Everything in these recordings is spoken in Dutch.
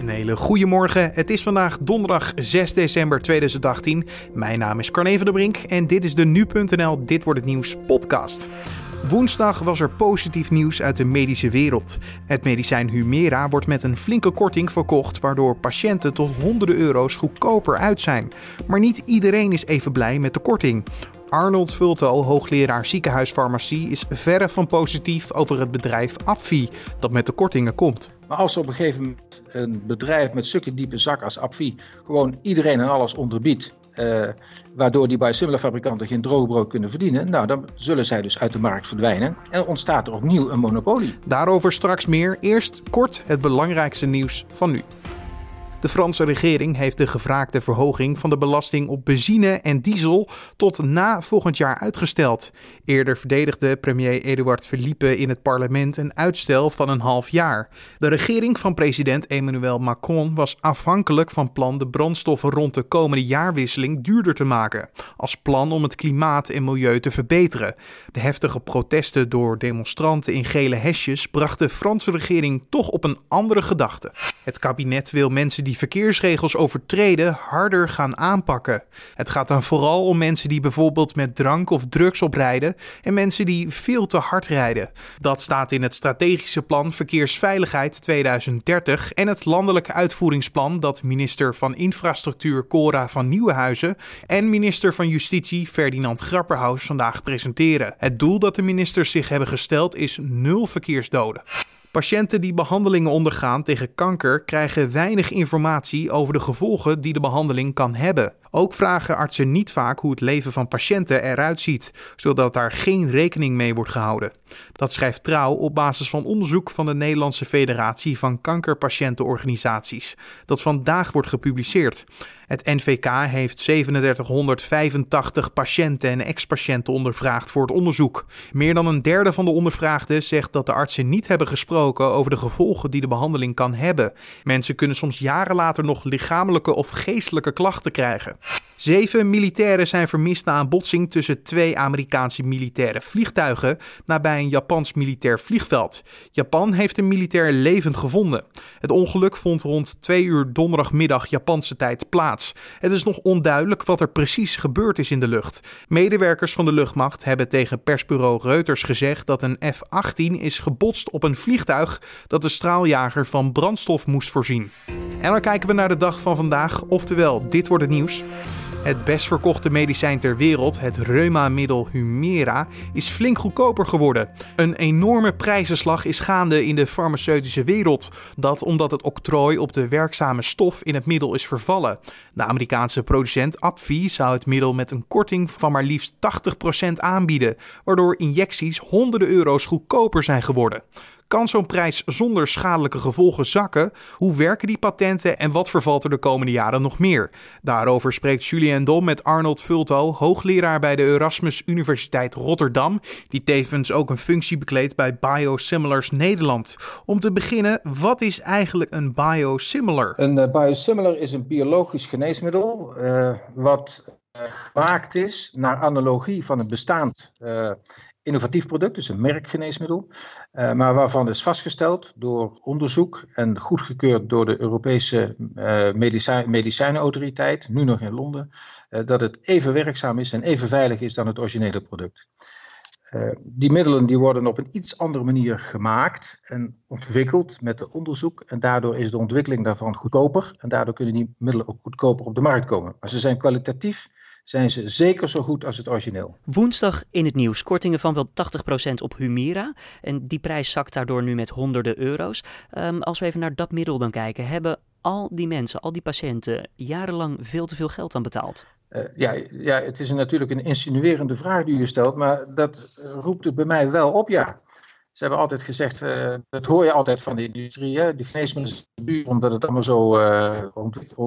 Een hele goede morgen. Het is vandaag donderdag 6 december 2018. Mijn naam is Carne van der Brink en dit is de nu.nl Dit wordt het nieuws podcast. Woensdag was er positief nieuws uit de medische wereld. Het medicijn Humera wordt met een flinke korting verkocht, waardoor patiënten tot honderden euro's goedkoper uit zijn. Maar niet iedereen is even blij met de korting. Arnold Vulto, hoogleraar ziekenhuisfarmacie, is verre van positief over het bedrijf Apvi dat met de kortingen komt. Maar als op een gegeven moment een bedrijf met zulke diepe zak als Apvi gewoon iedereen en alles onderbiedt, uh, waardoor die fabrikanten geen droogbrood kunnen verdienen, nou dan zullen zij dus uit de markt verdwijnen en ontstaat er opnieuw een monopolie. Daarover straks meer. Eerst kort het belangrijkste nieuws van nu. De Franse regering heeft de gevraagde verhoging van de belasting op benzine en diesel tot na volgend jaar uitgesteld. Eerder verdedigde premier Edouard Philippe in het parlement een uitstel van een half jaar. De regering van president Emmanuel Macron was afhankelijk van plan de brandstoffen rond de komende jaarwisseling duurder te maken, als plan om het klimaat en milieu te verbeteren. De heftige protesten door demonstranten in gele hesjes brachten de Franse regering toch op een andere gedachte. Het kabinet wil mensen die die verkeersregels overtreden harder gaan aanpakken. Het gaat dan vooral om mensen die bijvoorbeeld met drank of drugs oprijden en mensen die veel te hard rijden. Dat staat in het strategische plan Verkeersveiligheid 2030 en het landelijke uitvoeringsplan dat minister van Infrastructuur Cora van Nieuwenhuizen en minister van Justitie Ferdinand Grapperhaus vandaag presenteren. Het doel dat de ministers zich hebben gesteld is nul verkeersdoden. Patiënten die behandelingen ondergaan tegen kanker krijgen weinig informatie over de gevolgen die de behandeling kan hebben. Ook vragen artsen niet vaak hoe het leven van patiënten eruit ziet, zodat daar geen rekening mee wordt gehouden. Dat schrijft Trouw op basis van onderzoek van de Nederlandse Federatie van Kankerpatiëntenorganisaties, dat vandaag wordt gepubliceerd. Het NVK heeft 3785 patiënten en ex-patiënten ondervraagd voor het onderzoek. Meer dan een derde van de ondervraagden zegt dat de artsen niet hebben gesproken over de gevolgen die de behandeling kan hebben. Mensen kunnen soms jaren later nog lichamelijke of geestelijke klachten krijgen. Zeven militairen zijn vermist na een botsing tussen twee Amerikaanse militaire vliegtuigen nabij een Japans militair vliegveld. Japan heeft een militair levend gevonden. Het ongeluk vond rond twee uur donderdagmiddag Japanse tijd plaats. Het is nog onduidelijk wat er precies gebeurd is in de lucht. Medewerkers van de luchtmacht hebben tegen persbureau Reuters gezegd dat een F-18 is gebotst op een vliegtuig dat de straaljager van brandstof moest voorzien. En dan kijken we naar de dag van vandaag, oftewel dit wordt het nieuws. Het best verkochte medicijn ter wereld, het reuma-middel Humira, is flink goedkoper geworden. Een enorme prijzenslag is gaande in de farmaceutische wereld. Dat omdat het octrooi op de werkzame stof in het middel is vervallen. De Amerikaanse producent Apvi zou het middel met een korting van maar liefst 80% aanbieden, waardoor injecties honderden euro's goedkoper zijn geworden. Kan zo'n prijs zonder schadelijke gevolgen zakken? Hoe werken die patenten en wat vervalt er de komende jaren nog meer? Daarover spreekt Julien Dom met Arnold Vulto, hoogleraar bij de Erasmus Universiteit Rotterdam, die tevens ook een functie bekleedt bij Biosimilars Nederland. Om te beginnen, wat is eigenlijk een biosimilar? Een uh, biosimilar is een biologisch geneesmiddel uh, wat uh, gemaakt is naar analogie van een bestaand innovatief product, dus een merkgeneesmiddel, uh, maar waarvan is vastgesteld door onderzoek en goedgekeurd door de Europese uh, medicijn, medicijnenautoriteit, nu nog in Londen, uh, dat het even werkzaam is en even veilig is dan het originele product. Die middelen die worden op een iets andere manier gemaakt en ontwikkeld met de onderzoek en daardoor is de ontwikkeling daarvan goedkoper en daardoor kunnen die middelen ook goedkoper op de markt komen. Maar ze zijn kwalitatief zijn ze zeker zo goed als het origineel. Woensdag in het nieuws kortingen van wel 80% op Humira. En die prijs zakt daardoor nu met honderden euro's. Um, als we even naar dat middel dan kijken, hebben al die mensen, al die patiënten jarenlang veel te veel geld aan betaald? Uh, ja, ja, het is natuurlijk een insinuerende vraag die u stelt, maar dat roept het bij mij wel op, ja. Ze hebben altijd gezegd, uh, dat hoor je altijd van de industrie, hè? de geneesmiddelen is duur omdat het allemaal zo uh,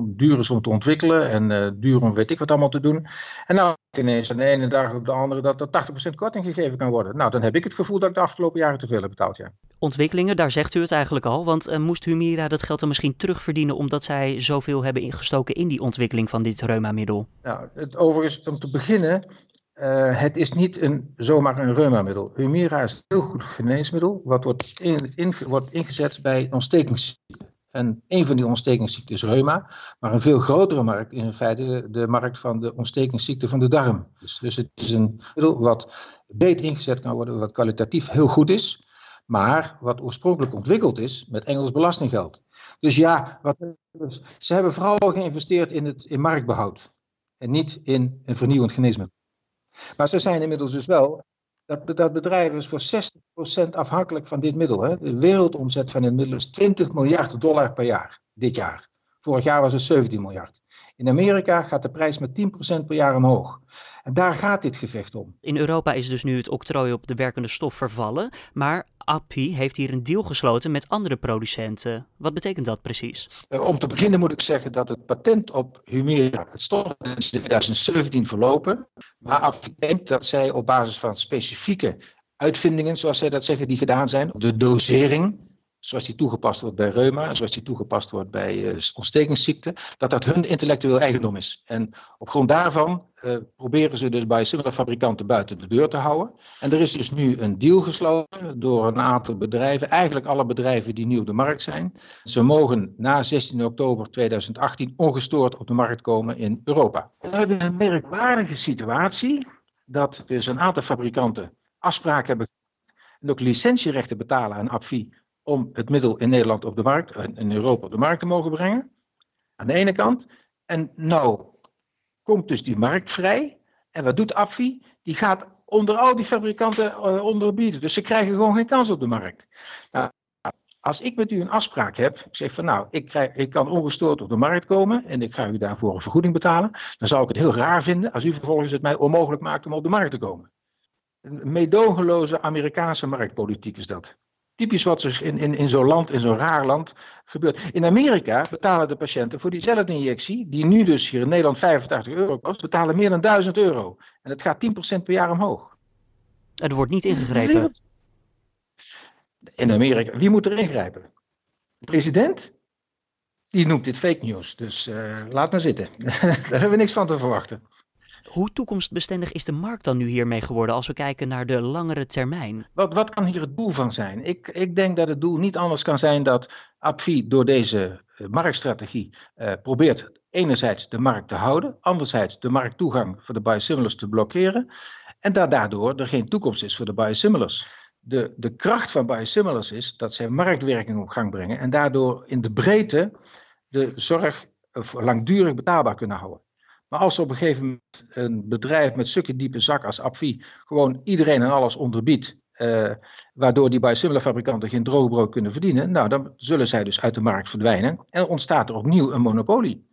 duur is om te ontwikkelen en uh, duur om weet ik wat allemaal te doen. En nou ineens van de ene dag op de andere dat er 80% korting gegeven kan worden. Nou, dan heb ik het gevoel dat ik de afgelopen jaren te veel heb betaald, ja. Ontwikkelingen, daar zegt u het eigenlijk al, want moest Humira dat geld dan misschien terugverdienen omdat zij zoveel hebben ingestoken in die ontwikkeling van dit reumamiddel? Nou, het, overigens, om te beginnen, uh, het is niet een, zomaar een reumamiddel. Humira is een heel goed geneesmiddel, wat wordt, in, wordt ingezet bij ontstekingsziekten. En een van die ontstekingsziekten is reuma. Maar een veel grotere markt is in feite de, markt van de ontstekingsziekte van de darm. Dus, dus het is een middel wat beter ingezet kan worden, wat kwalitatief heel goed is. Maar wat oorspronkelijk ontwikkeld is met Engels belastinggeld. Dus ja, wat, ze hebben vooral geïnvesteerd in, het, in marktbehoud. En niet in een vernieuwend geneesmiddel. Maar ze zijn inmiddels dus wel dat, dat bedrijf is voor 60% afhankelijk van dit middel. Hè. De wereldomzet van dit middel is 20 miljard dollar per jaar, dit jaar. Vorig jaar was het 17 miljard. In Amerika gaat de prijs met 10% per jaar omhoog. En daar gaat dit gevecht om. In Europa is dus nu het octrooi op de werkende stof vervallen. Maar API heeft hier een deal gesloten met andere producenten. Wat betekent dat precies? Eh, om te beginnen moet ik zeggen dat het patent op Humira, het stof is in 2017 verlopen. Maar API denkt dat zij op basis van specifieke uitvindingen, zoals zij dat zeggen, die gedaan zijn, de dosering zoals die toegepast wordt bij reuma zoals die toegepast wordt bij uh, ontstekingsziekten, dat dat hun intellectueel eigendom is. En op grond daarvan uh, proberen ze dus bij fabrikanten buiten de deur te houden. En er is dus nu een deal gesloten door een aantal bedrijven, eigenlijk alle bedrijven die nu op de markt zijn. Ze mogen na 16 oktober 2018 ongestoord op de markt komen in Europa. We hebben een merkwaardige situatie dat dus een aantal fabrikanten afspraken hebben en ook licentierechten betalen aan APVI om het middel in Nederland op de markt, eh, in Europa op de markt te mogen brengen. Aan de ene kant. En nou komt dus die markt vrij. En wat doet AFI? Die gaat onder al die fabrikanten uh, onderbieden. Dus ze krijgen gewoon geen kans op de markt. Nou, als ik met u een afspraak heb, ik zeg van nou, ik, ik kan ongestoord op de markt komen en ik ga u daarvoor een vergoeding betalen, dan zou ik het heel raar vinden als u vervolgens het mij onmogelijk maakt om op de markt te komen. Een meedogenloze Amerikaanse marktpolitiek is dat. Typisch wat er in, in, in zo'n land, in zo'n raar land, gebeurt. In Amerika betalen de patiënten voor diezelfde injectie, die nu dus hier in Nederland 85 euro kost, betalen meer dan 1000 euro. En het gaat 10% per jaar omhoog. Er wordt niet ingegrepen. In Amerika, wie moet er ingrijpen? De president? Die noemt dit fake news. Dus uh, laat maar zitten. Daar hebben we niks van te verwachten. Hoe toekomstbestendig is de markt dan nu hiermee geworden als we kijken naar de langere termijn? Wat, wat kan hier het doel van zijn? Ik, ik denk dat het doel niet anders kan zijn dat APVI door deze eh, marktstrategie uh, probeert enerzijds de markt te houden, anderzijds de markttoegang voor de biosimilars te blokkeren en daardoor er geen toekomst is voor de biosimilars. De, de kracht van biosimilars is dat zij marktwerking op gang brengen en daardoor in de breedte de zorg langdurig betaalbaar kunnen houden. Maar als op een gegeven moment een bedrijf met zulke diepe zak als Apvi gewoon iedereen en alles onderbiedt, uh, waardoor die fabrikanten geen droogbrood kunnen verdienen, nou dan zullen zij dus uit de markt verdwijnen en ontstaat er opnieuw een monopolie.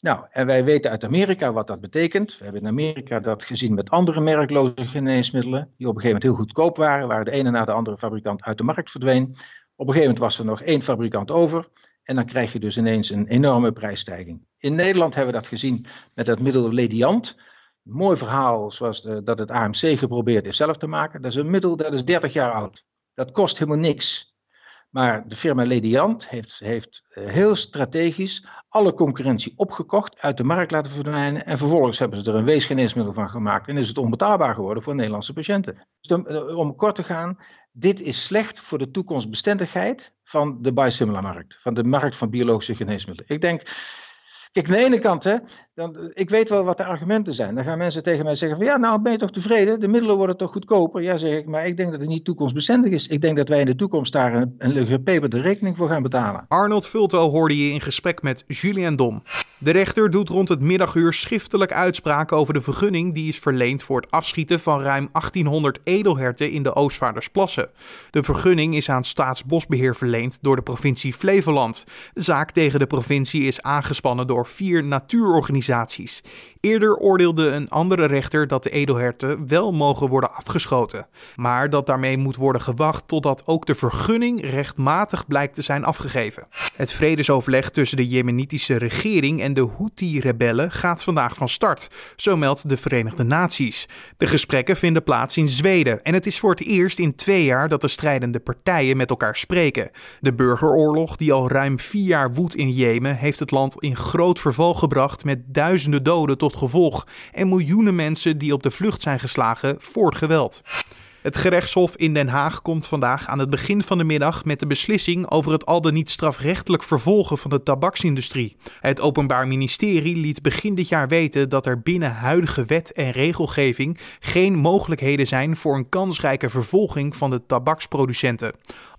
Nou, en wij weten uit Amerika wat dat betekent. We hebben in Amerika dat gezien met andere merkloze geneesmiddelen, die op een gegeven moment heel goedkoop waren, waar de ene na de andere fabrikant uit de markt verdween. Op een gegeven moment was er nog één fabrikant over en dan krijg je dus ineens een enorme prijsstijging. In Nederland hebben we dat gezien met het middel Lediant. mooi verhaal zoals dat het AMC geprobeerd heeft zelf te maken. Dat is een middel dat is 30 jaar oud. Dat kost helemaal niks. Maar de firma Lediant heeft, heeft eh, heel strategisch alle concurrentie opgekocht, uit de markt laten verdwijnen. En vervolgens hebben ze er een weesgeneesmiddel van gemaakt. En is het onbetaalbaar geworden voor Nederlandse patiënten. Dus om, eh, om kort te gaan, dit is slecht voor de toekomstbestendigheid van de biosimilar-markt. Van de markt van biologische geneesmiddelen. Ik denk, Kijk, aan de ene kant, hè, dan, ik weet wel wat de argumenten zijn. Dan gaan mensen tegen mij zeggen van ja, nou ben je toch tevreden? De middelen worden toch goedkoper? Ja, zeg ik, maar ik denk dat het niet toekomstbestendig is. Ik denk dat wij in de toekomst daar een, een gepeperde rekening voor gaan betalen. Arnold Vulto hoorde je in gesprek met Julien Dom. De rechter doet rond het middaguur schriftelijk uitspraak over de vergunning die is verleend voor het afschieten van ruim 1800 edelherten in de Oostvaardersplassen. De vergunning is aan Staatsbosbeheer verleend door de provincie Flevoland. De zaak tegen de provincie is aangespannen door vier natuurorganisaties. Eerder oordeelde een andere rechter dat de edelherten wel mogen worden afgeschoten, maar dat daarmee moet worden gewacht totdat ook de vergunning rechtmatig blijkt te zijn afgegeven. Het vredesoverleg tussen de Jemenitische regering en de Houthi-rebellen gaat vandaag van start, zo meldt de Verenigde Naties. De gesprekken vinden plaats in Zweden en het is voor het eerst in twee jaar dat de strijdende partijen met elkaar spreken. De burgeroorlog, die al ruim vier jaar woedt in Jemen, heeft het land in groot verval gebracht met duizenden doden tot gevolg en miljoenen mensen die op de vlucht zijn geslagen voor het geweld. Het gerechtshof in Den Haag komt vandaag aan het begin van de middag met de beslissing over het al dan niet strafrechtelijk vervolgen van de tabaksindustrie. Het Openbaar Ministerie liet begin dit jaar weten dat er binnen huidige wet en regelgeving geen mogelijkheden zijn voor een kansrijke vervolging van de tabaksproducenten.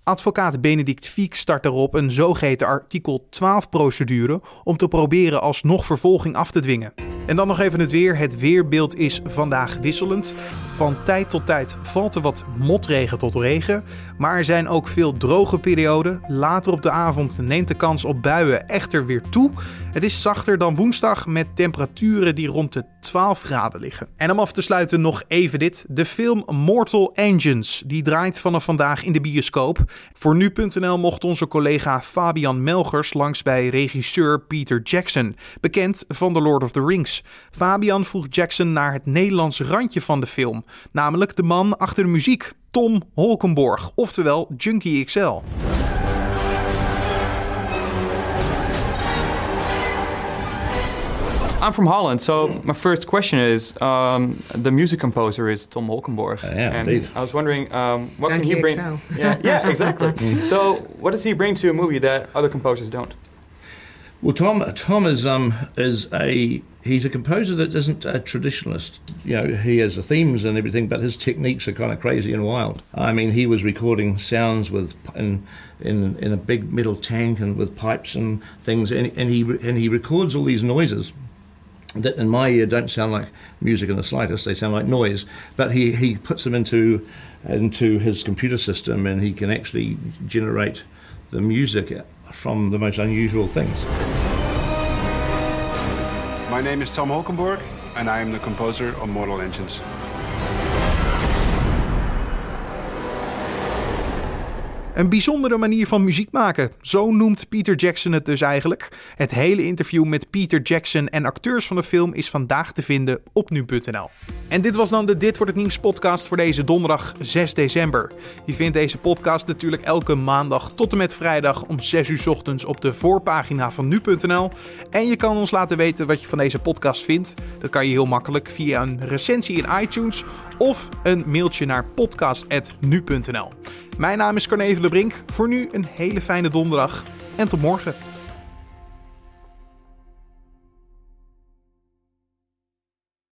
Advocaat Benedict Fiek start erop een zogeheten artikel 12-procedure om te proberen alsnog vervolging af te dwingen. En dan nog even het weer. Het weerbeeld is vandaag wisselend. Van tijd tot tijd valt er wat motregen tot regen. Maar er zijn ook veel droge perioden. Later op de avond neemt de kans op buien echter weer toe. Het is zachter dan woensdag met temperaturen die rond de 12 graden liggen. En om af te sluiten nog even dit. De film Mortal Engines. Die draait vanaf vandaag in de bioscoop. Voor nu.nl mocht onze collega Fabian Melgers langs bij regisseur Peter Jackson. Bekend van The Lord of the Rings. Fabian vroeg Jackson naar het Nederlandse randje van de film. Namelijk de man achter de muziek. Tom Holkenborg, oftewel Junkie XL. I'm from Holland, so my first question is: um, the music composer is Tom Holkenborg, uh, yeah, and indeed. I was wondering um, what Junkie can he bring? XL. Yeah, yeah, exactly. so, what does he bring to a movie that other composers don't? Well, Tom Tom is um is a he's a composer that isn't a traditionalist. You know, he has the themes and everything, but his techniques are kind of crazy and wild. I mean, he was recording sounds with in in in a big metal tank and with pipes and things, and, and he and he records all these noises that in my ear don't sound like music in the slightest. They sound like noise. But he, he puts them into into his computer system, and he can actually generate the music from the most unusual things. My name is Tom Holkenborg, and I am the composer of Mortal Engines. Een bijzondere manier van muziek maken. Zo noemt Peter Jackson het dus eigenlijk. Het hele interview met Peter Jackson en acteurs van de film is vandaag te vinden op nu.nl. En dit was dan de Dit wordt het nieuws podcast voor deze donderdag 6 december. Je vindt deze podcast natuurlijk elke maandag tot en met vrijdag om 6 uur ochtends op de voorpagina van nu.nl. En je kan ons laten weten wat je van deze podcast vindt. Dat kan je heel makkelijk via een recensie in iTunes of een mailtje naar podcast.nu.nl. Mijn naam is Carne Brink. Voor nu een hele fijne donderdag en tot morgen.